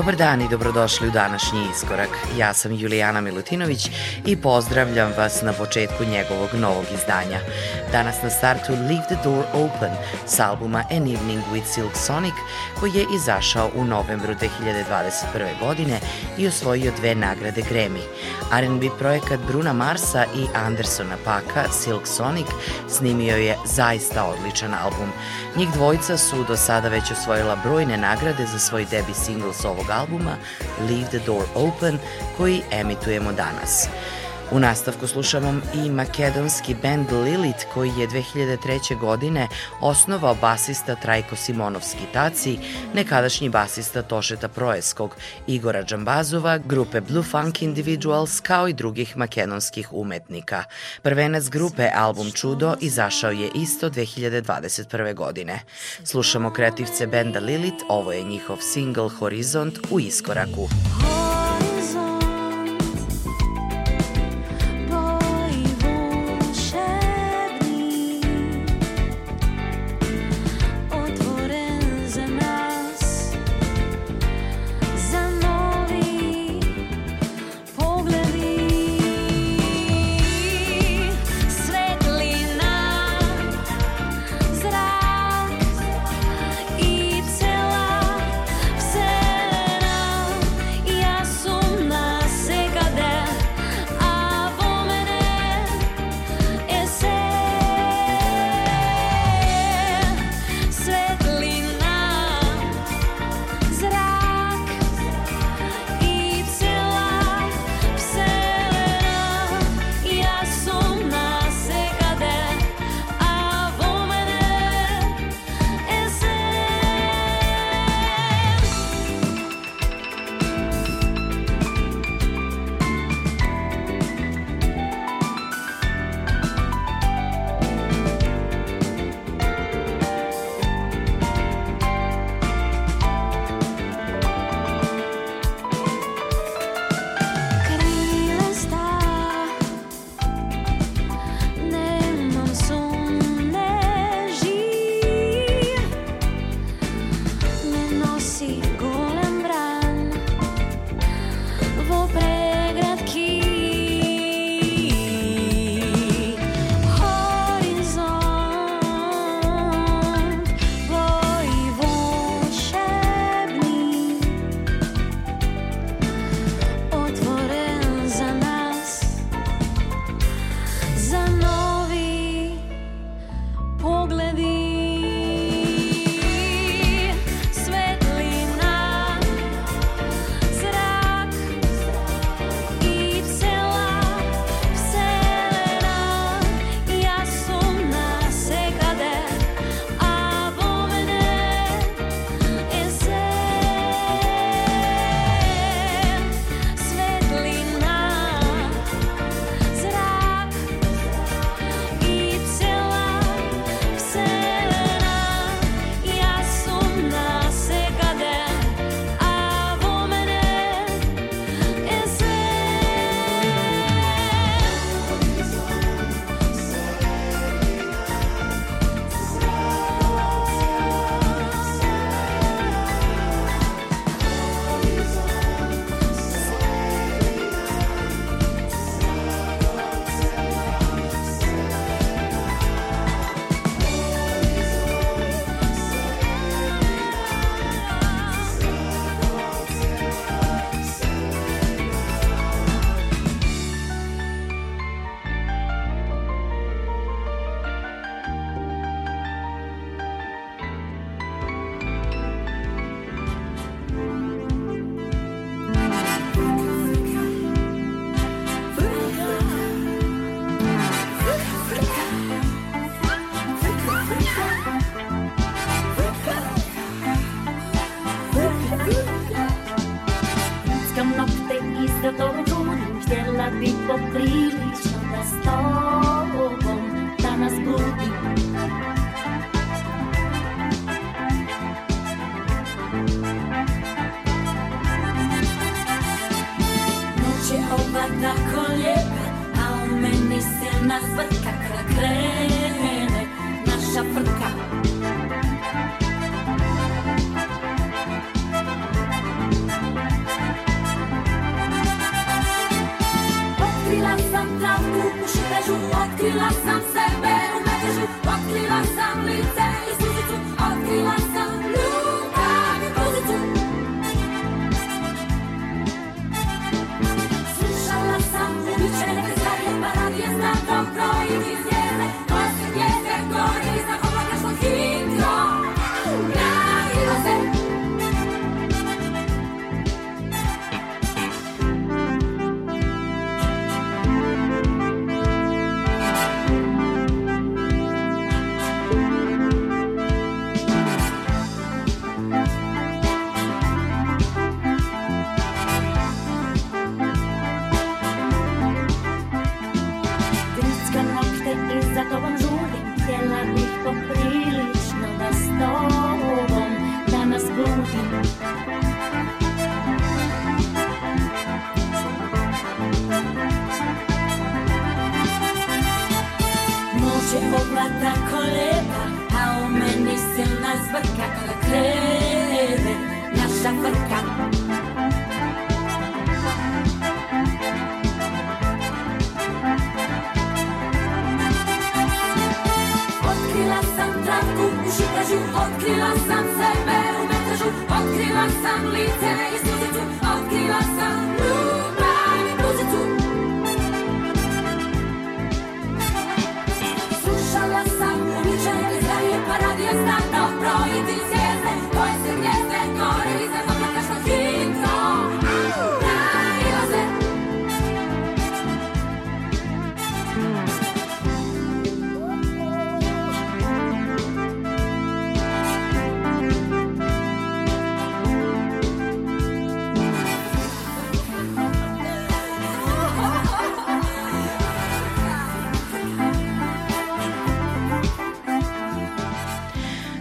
Dobar dan i dobrodošli u današnji iskorak. Ja sam Julijana Milutinović i pozdravljam vas na početku njegovog novog izdanja. Danas na startu Leave the Door Open s albuma An Evening with Silk Sonic koji je izašao u novembru 2021. godine i osvojio dve nagrade Grammy. R&B projekat Bruna Marsa i Andersona Paka Silk Sonic snimio je zaista odličan album. Njih dvojica su do sada već osvojila brojne nagrade za svoj debi single s ovog albuma Leave the Door Open koji emitujemo danas. U nastavku slušamo i makedonski band Lilith koji je 2003. godine osnovao basista Trajko Simonovski Taci, nekadašnji basista Tošeta Projeskog, Igora Džambazova, grupe Blue Funk Individuals kao i drugih makedonskih umetnika. Prvenac grupe album Čudo izašao je isto 2021. godine. Slušamo kreativce benda Lilith, ovo je njihov single Horizont u iskoraku. Oh. Meni silna zvrka Kada krene naša frka Otkrila sam travku u šikažu, otkrila sam sebe u metražu, otkrila sam lice i suzicu, otkrila sam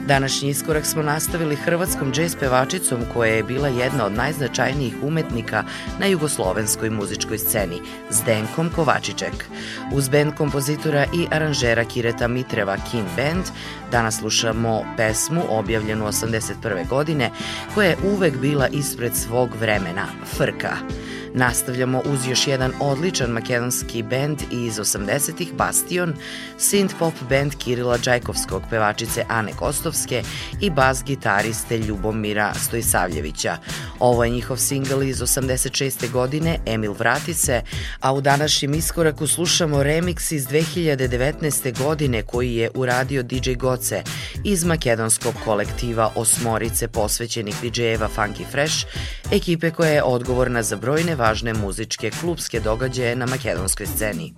Današnji iskorak smo nastavili hrvatskom džez pevačicom koja je bila jedna od najznačajnijih umetnika na jugoslovenskoj muzičkoj sceni, Zdenkom Kovačiček. Uz band kompozitora i aranžera Kireta Mitreva Kim Band danas slušamo pesmu objavljenu 81. godine koja je uvek bila ispred svog vremena, Frka. Nastavljamo uz još jedan odličan makedonski bend iz 80-ih Bastion, synth pop band Kirila Đajkovskog, pevačice Ane Kostovske i bas gitariste Ljubomira Stojsavljevića. Ovo je njihov singl iz 86. godine Emil vrati se, a u današnjem iskoraku slušamo remix iz 2019. godine koji je uradio DJ Goce iz makedonskog kolektiva Osmorice posvećenih DJ-eva Funky Fresh, ekipe koja je odgovorna za brojne važne muzičke klubske događaje na makedonskoj sceni.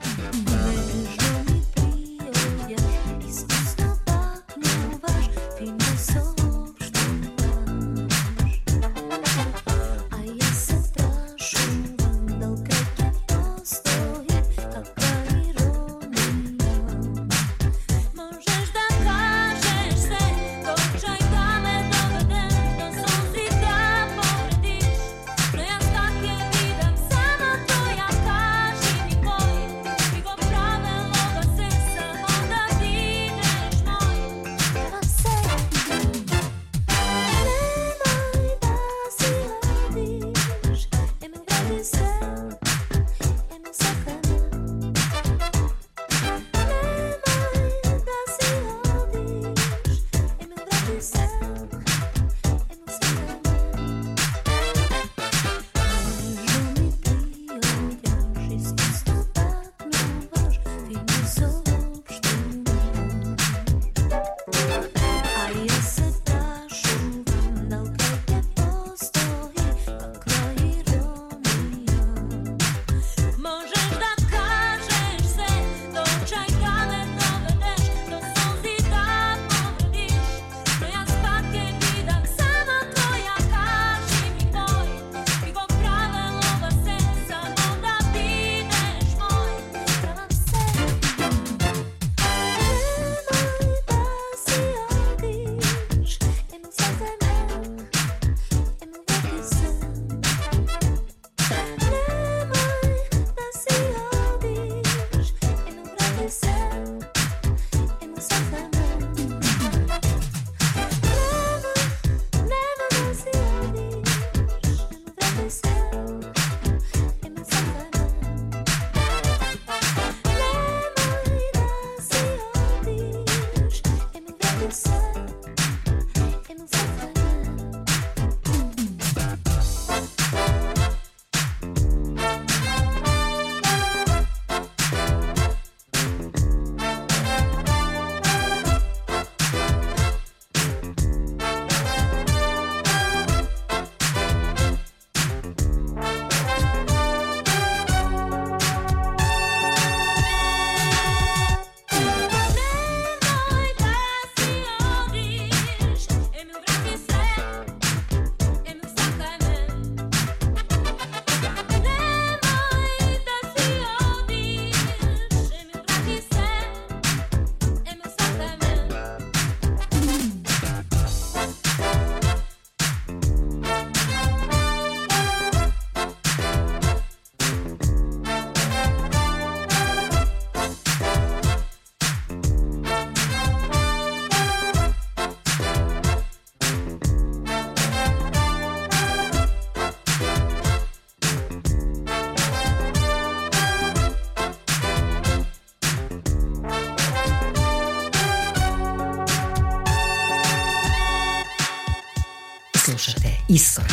Iskorak.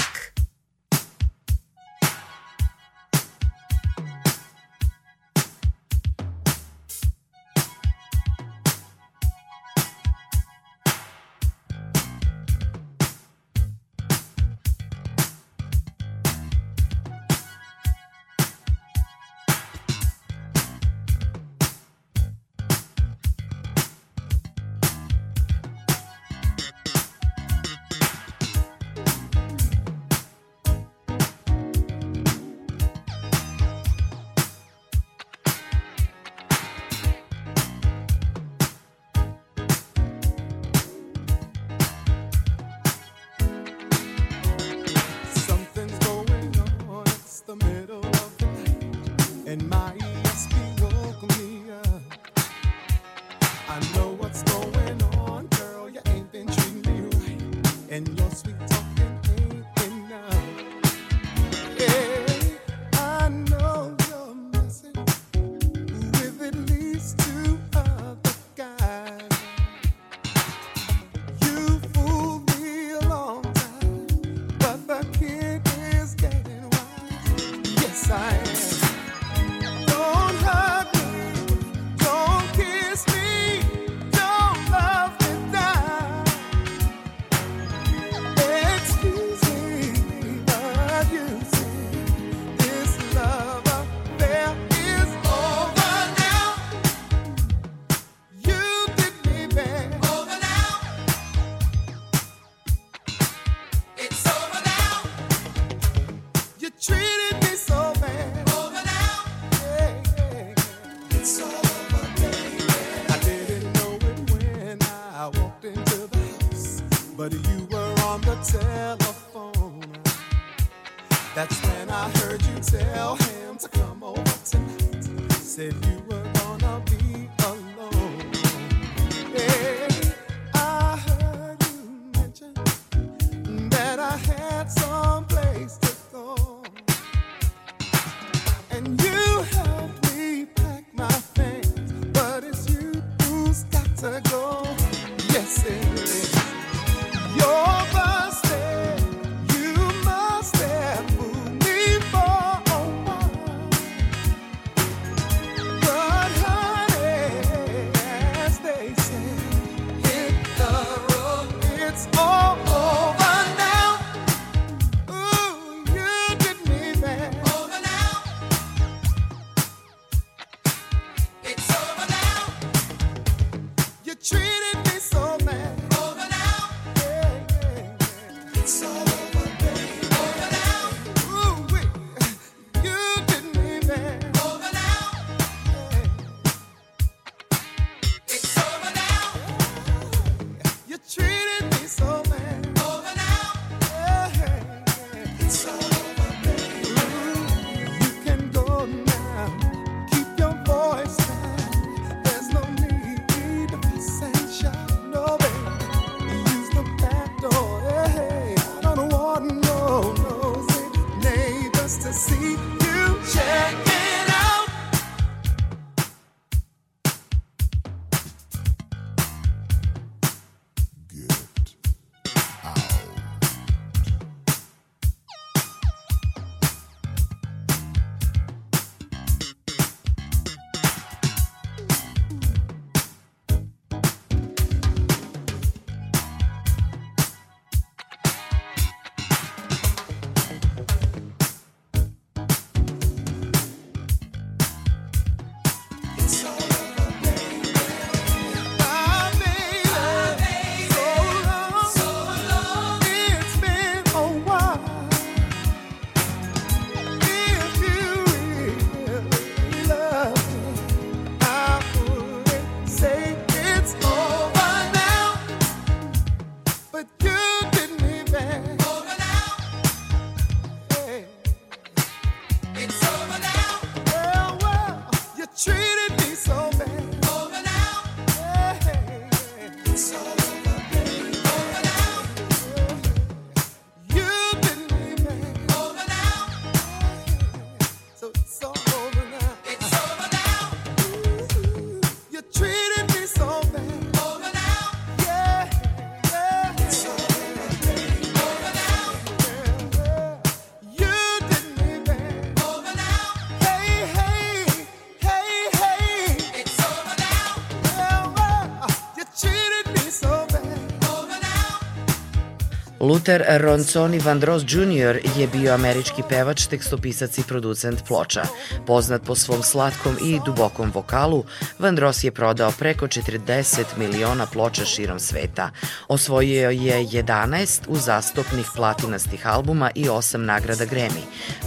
Luther Ronconi Vandross Jr. je bio američki pevač, tekstopisac i producent ploča. Poznat po svom slatkom i dubokom vokalu, Vandross je prodao preko 40 miliona ploča širom sveta. Osvojio je 11 uzastopnih platinastih albuma i 8 nagrada Grammy.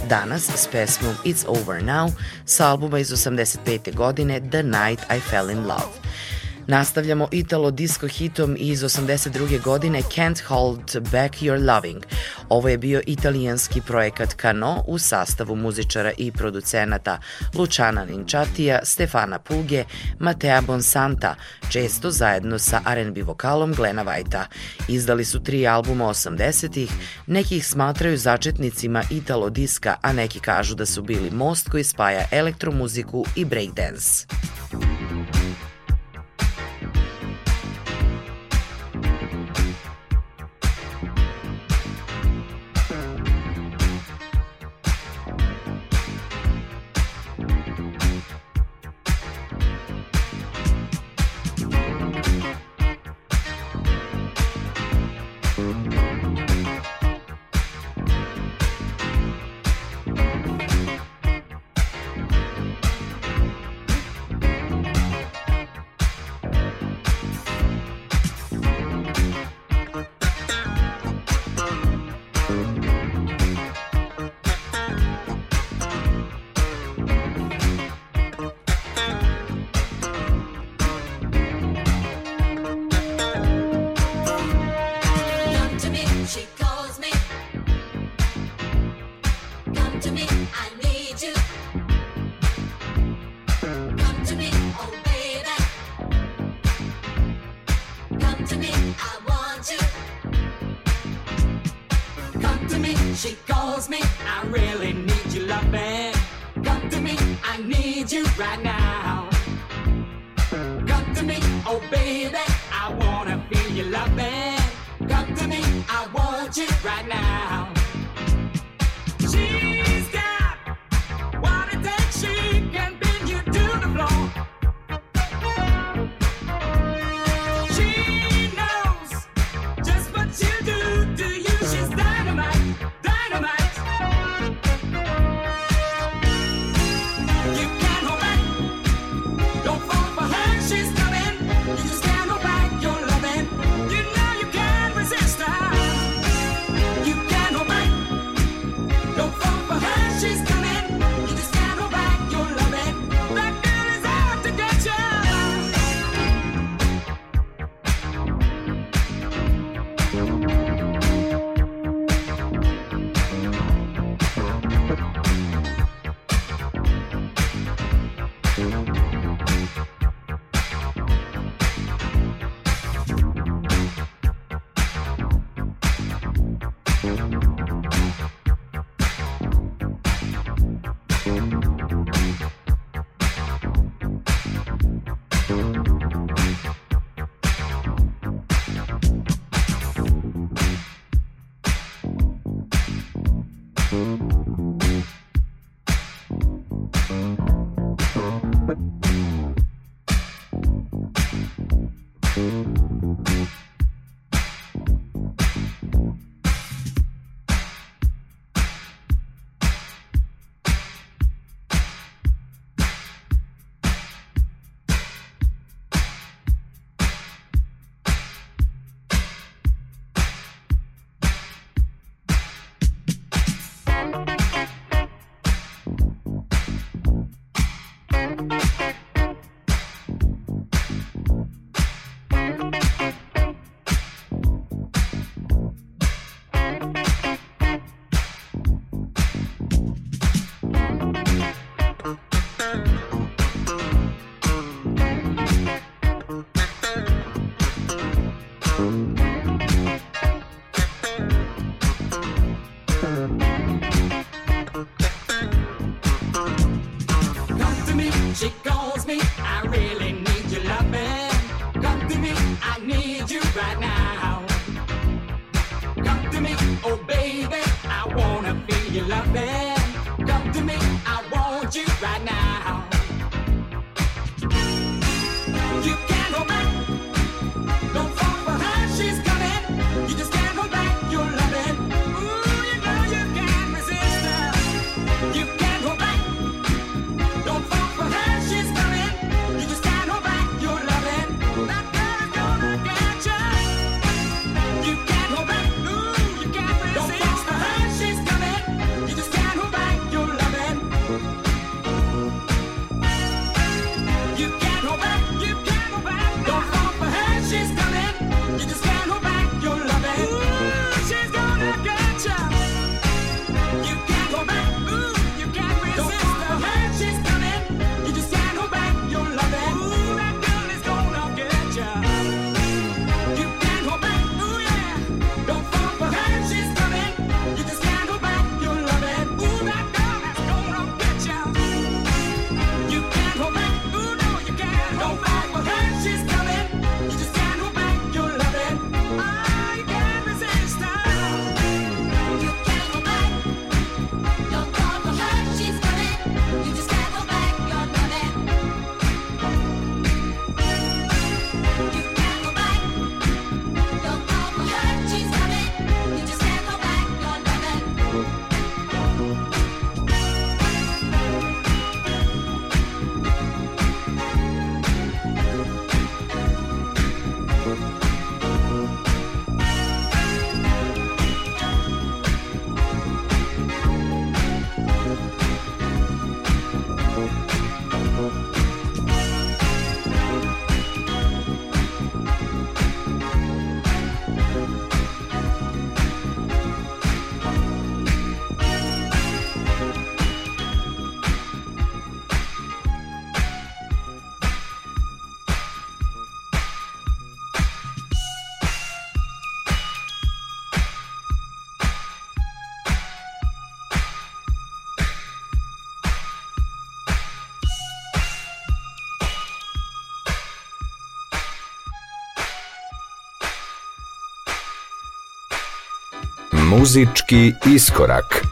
Danas s pesmom It's Over Now sa albuma iz 85. godine The Night I Fell in Love. Nastavljamo Italo disco hitom iz 82. godine Can't Hold Back Your Loving. Ovo je bio italijanski projekat Kano u sastavu muzičara i producenata Luciana Ninciatija, Stefana Puge, Matea Bonsanta, često zajedno sa R&B vokalom Glena Vajta. Izdali su tri albuma 80-ih, neki ih smatraju začetnicima Italo diska, a neki kažu da su bili most koji spaja elektromuziku i breakdance. Just can't Muzički iskorak.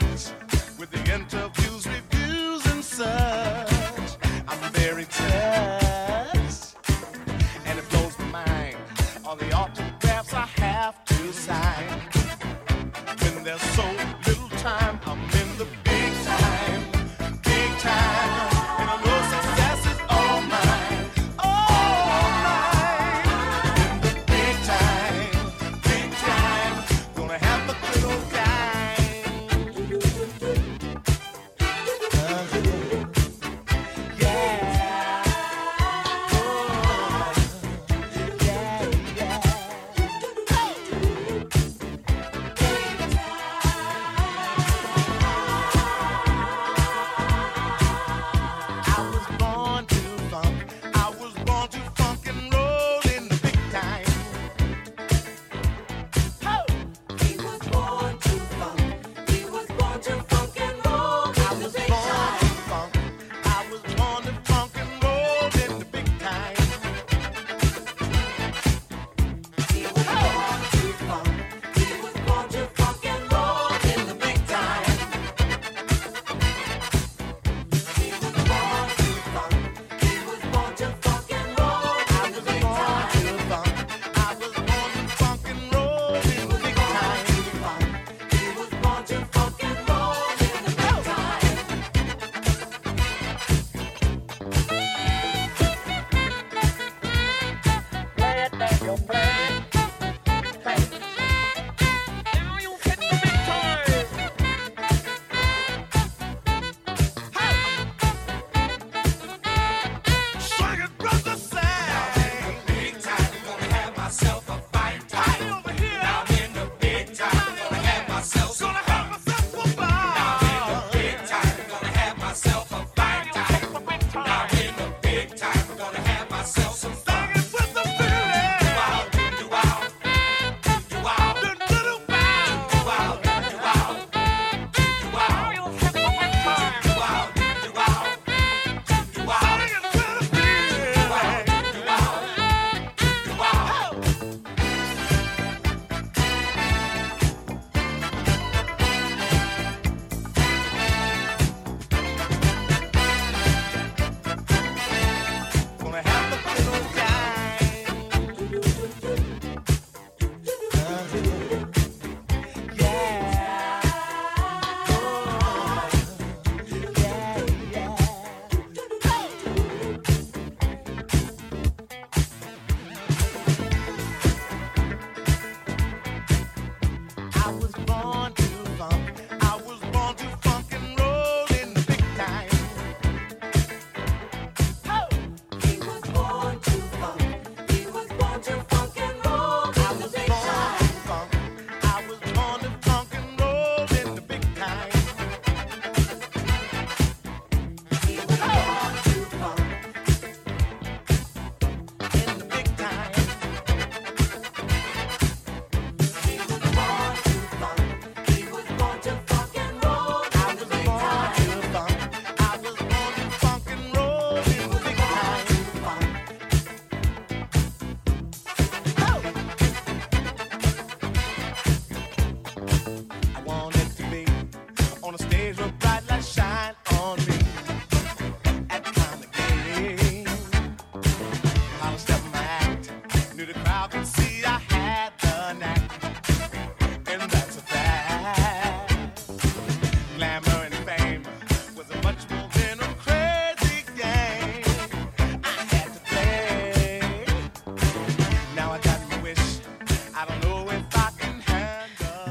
much.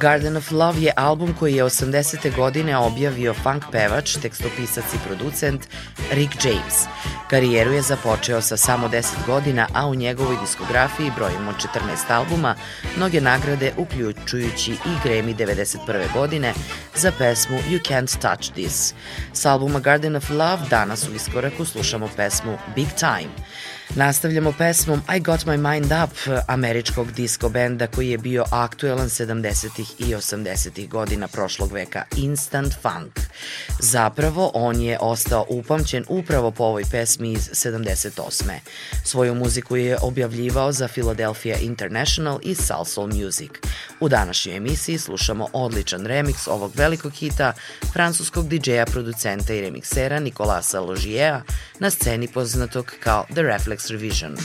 Garden of Love je album koji je 80. godine objavio funk pevač, tekstopisac i producent Rick James. Karijeru je započeo sa samo 10 godina, a u njegovoj diskografiji brojimo 14 albuma, mnoge nagrade uključujući i Grammy 91. godine za pesmu You Can't Touch This. S albuma Garden of Love danas u iskoraku slušamo pesmu Big Time. Nastavljamo pesmom I Got My Mind Up američkog disco benda koji je bio aktuelan 70. i 80. godina prošlog veka Instant Funk. Zapravo, on je ostao upamćen upravo po ovoj pesmi iz 78. Svoju muziku je objavljivao za Philadelphia International i Salsoul Music. U današnjoj emisiji slušamo odličan remix ovog velikog hita francuskog DJ-a, producenta i remiksera Nikolasa Logiea na sceni poznatog kao The Reflex Revision.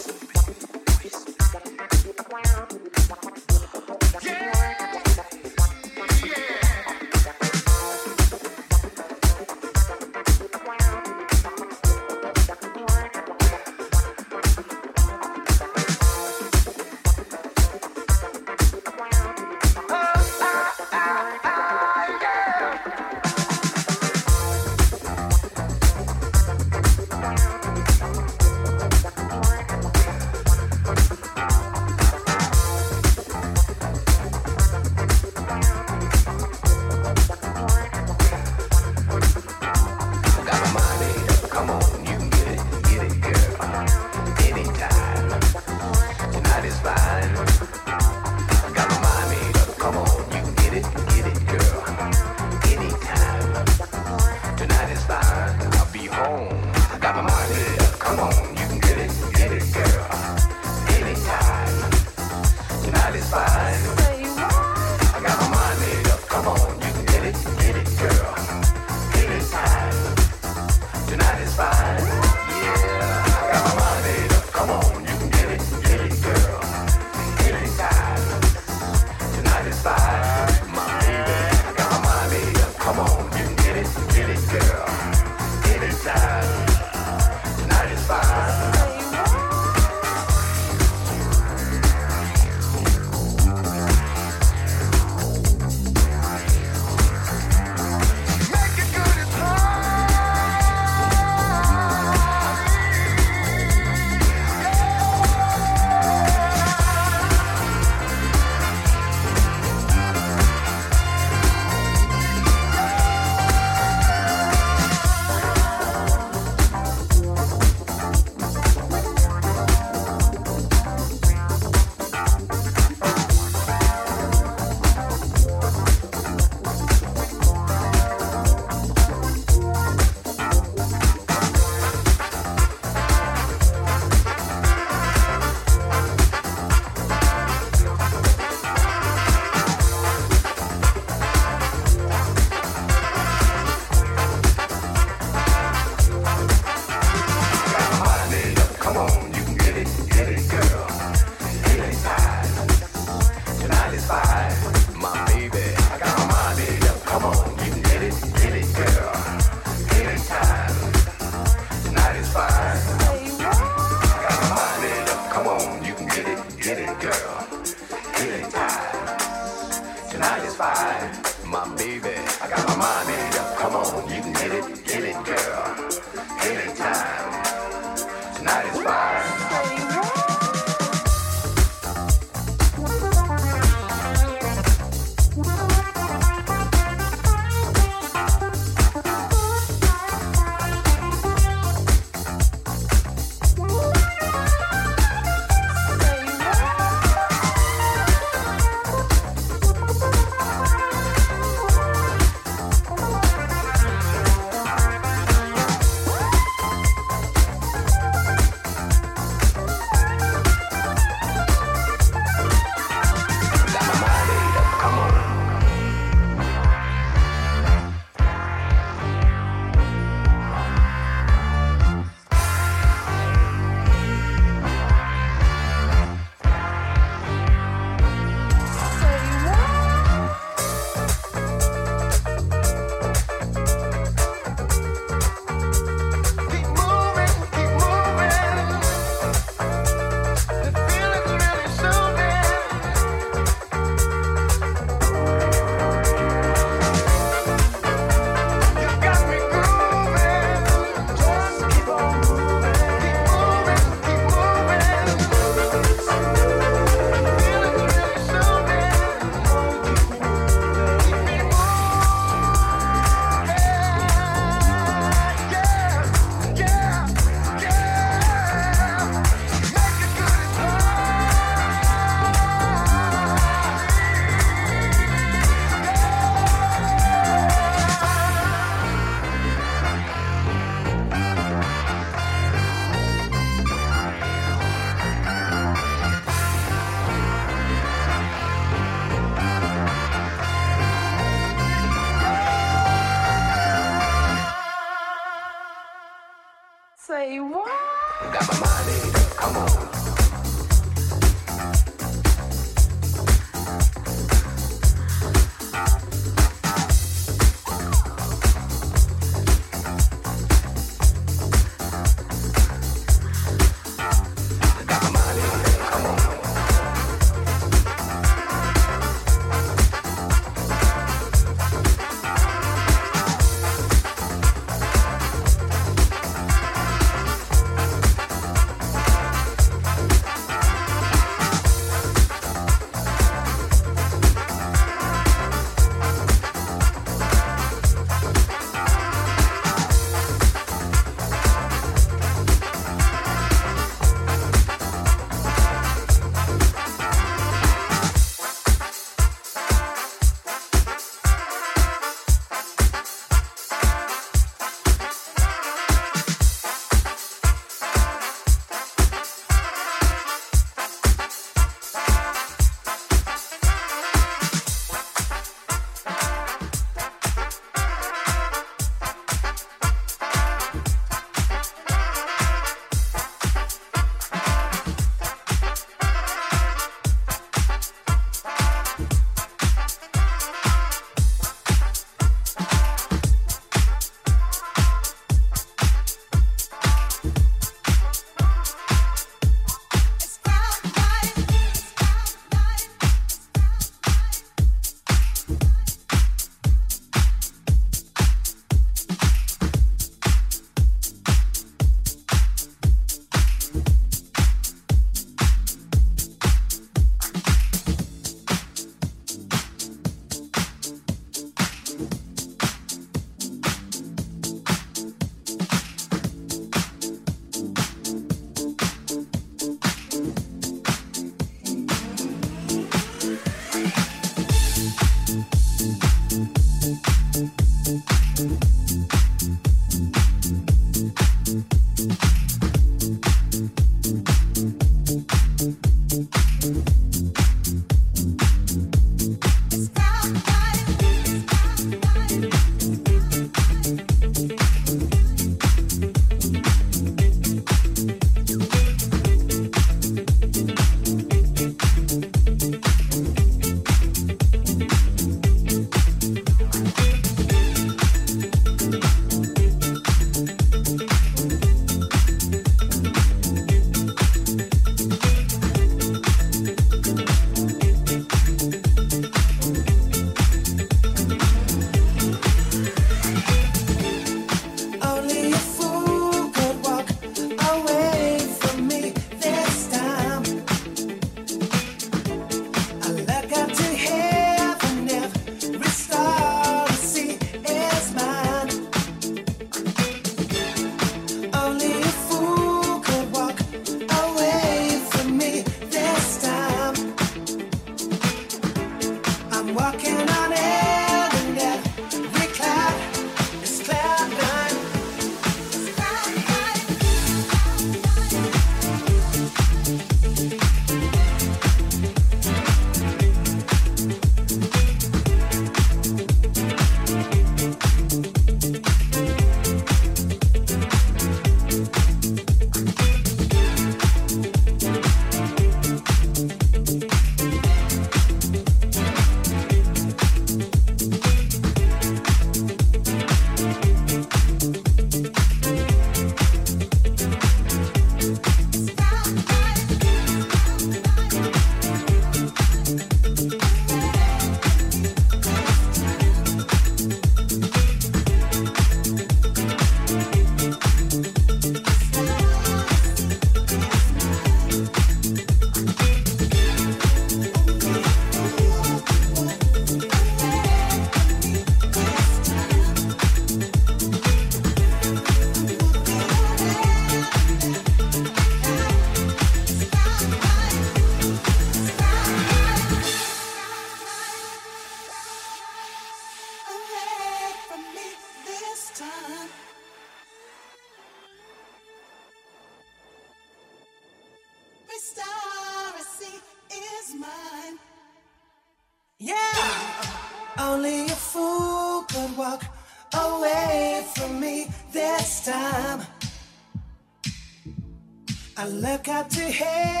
I look up to heaven,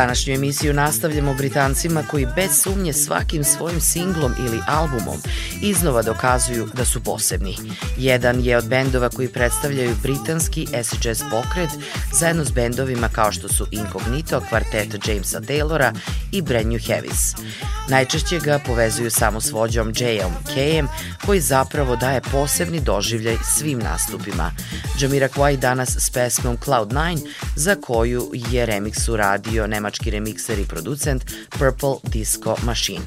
Današnju emisiju nastavljamo Britancima koji bez sumnje svakim svojim singlom ili albumom iznova dokazuju da su posebni. Jedan je od bendova koji predstavljaju britanski jazz pokret zajedno s bendovima kao što su Incognito, kvartet Jamesa Taylora i Brand New Heavies. Najčešće ga povezuju samo s vođom J.M. K.M. koji zapravo daje posebni doživljaj svim nastupima. Jamiroquai danas s pesmom Cloud9 za koju je remix uradio nemački remikser i producent Purple Disco Machine.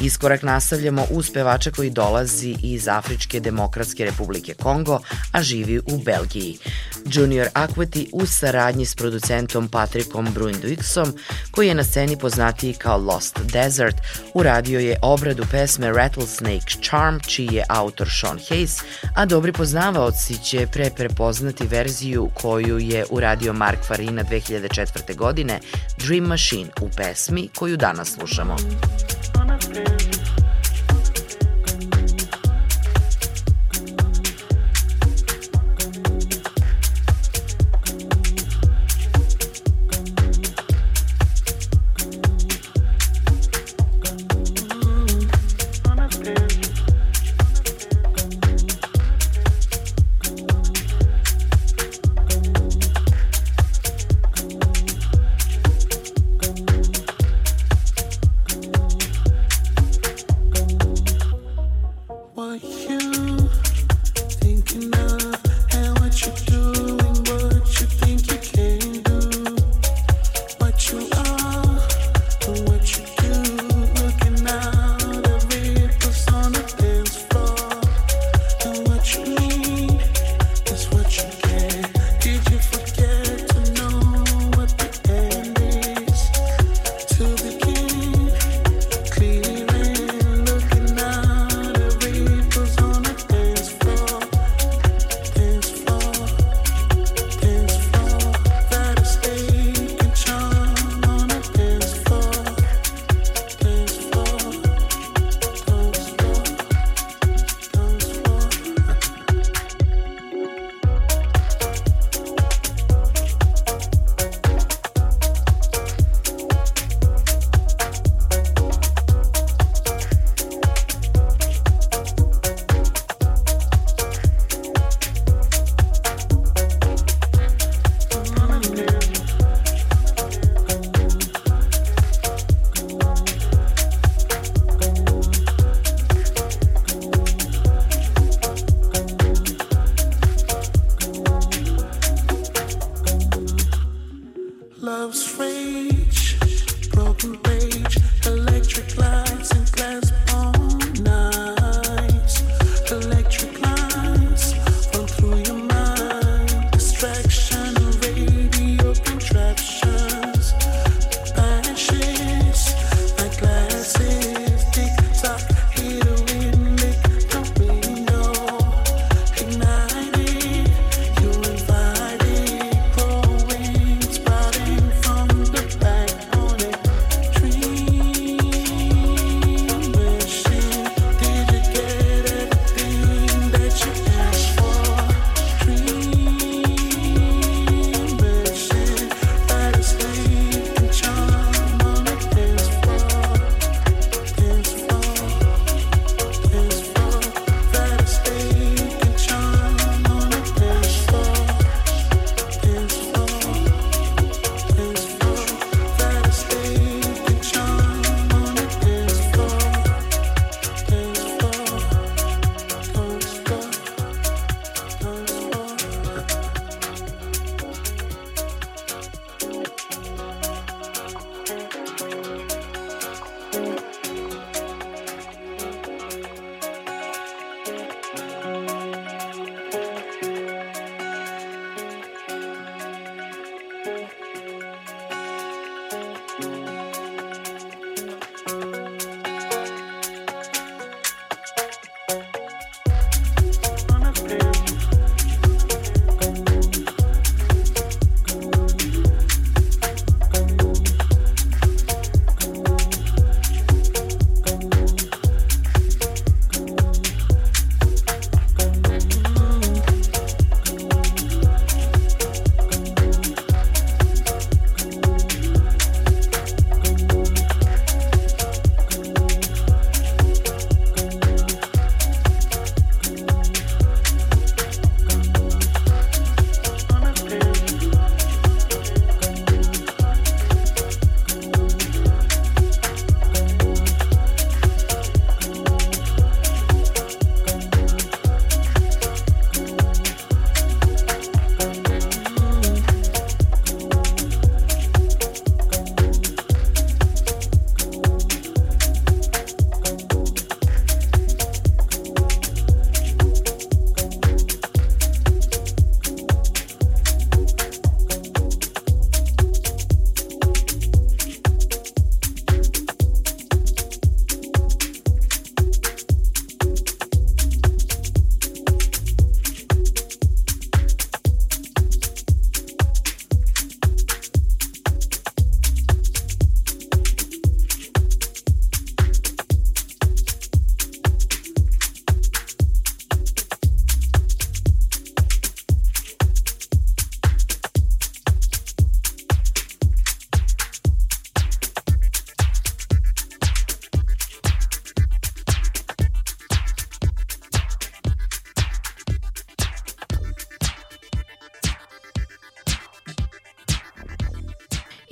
Iskorak nastavljamo uz pevača koji dolazi iz Afričke demokratske republike Kongo, a živi u Belgiji. Junior Aqueti u saradnji s producentom Patrickom Bruinduixom, koji je na sceni poznatiji kao Lost Desert, uradio je obradu pesme Rattlesnake Charm, čiji je autor Sean Hayes, a dobri poznavaoci će pre prepoznati verziju koju je uradio Mark Farina 2004. godine, Dream Machine u pesmi koju danas slušamo. What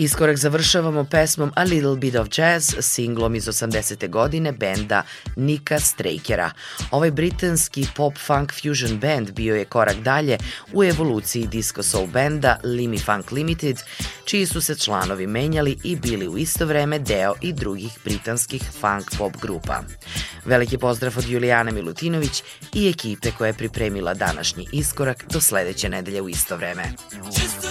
Iskorak završavamo pesmom A Little Bit of Jazz, singlom iz 80. godine benda Nika Strakera. Ovaj britanski pop-funk fusion band bio je korak dalje u evoluciji disco soul benda Limi Funk Limited, čiji su se članovi menjali i bili u isto vreme deo i drugih britanskih funk pop grupa. Veliki pozdrav od Julijane Milutinović i ekipe koja je pripremila današnji iskorak do sledeće nedelje u isto vreme. Just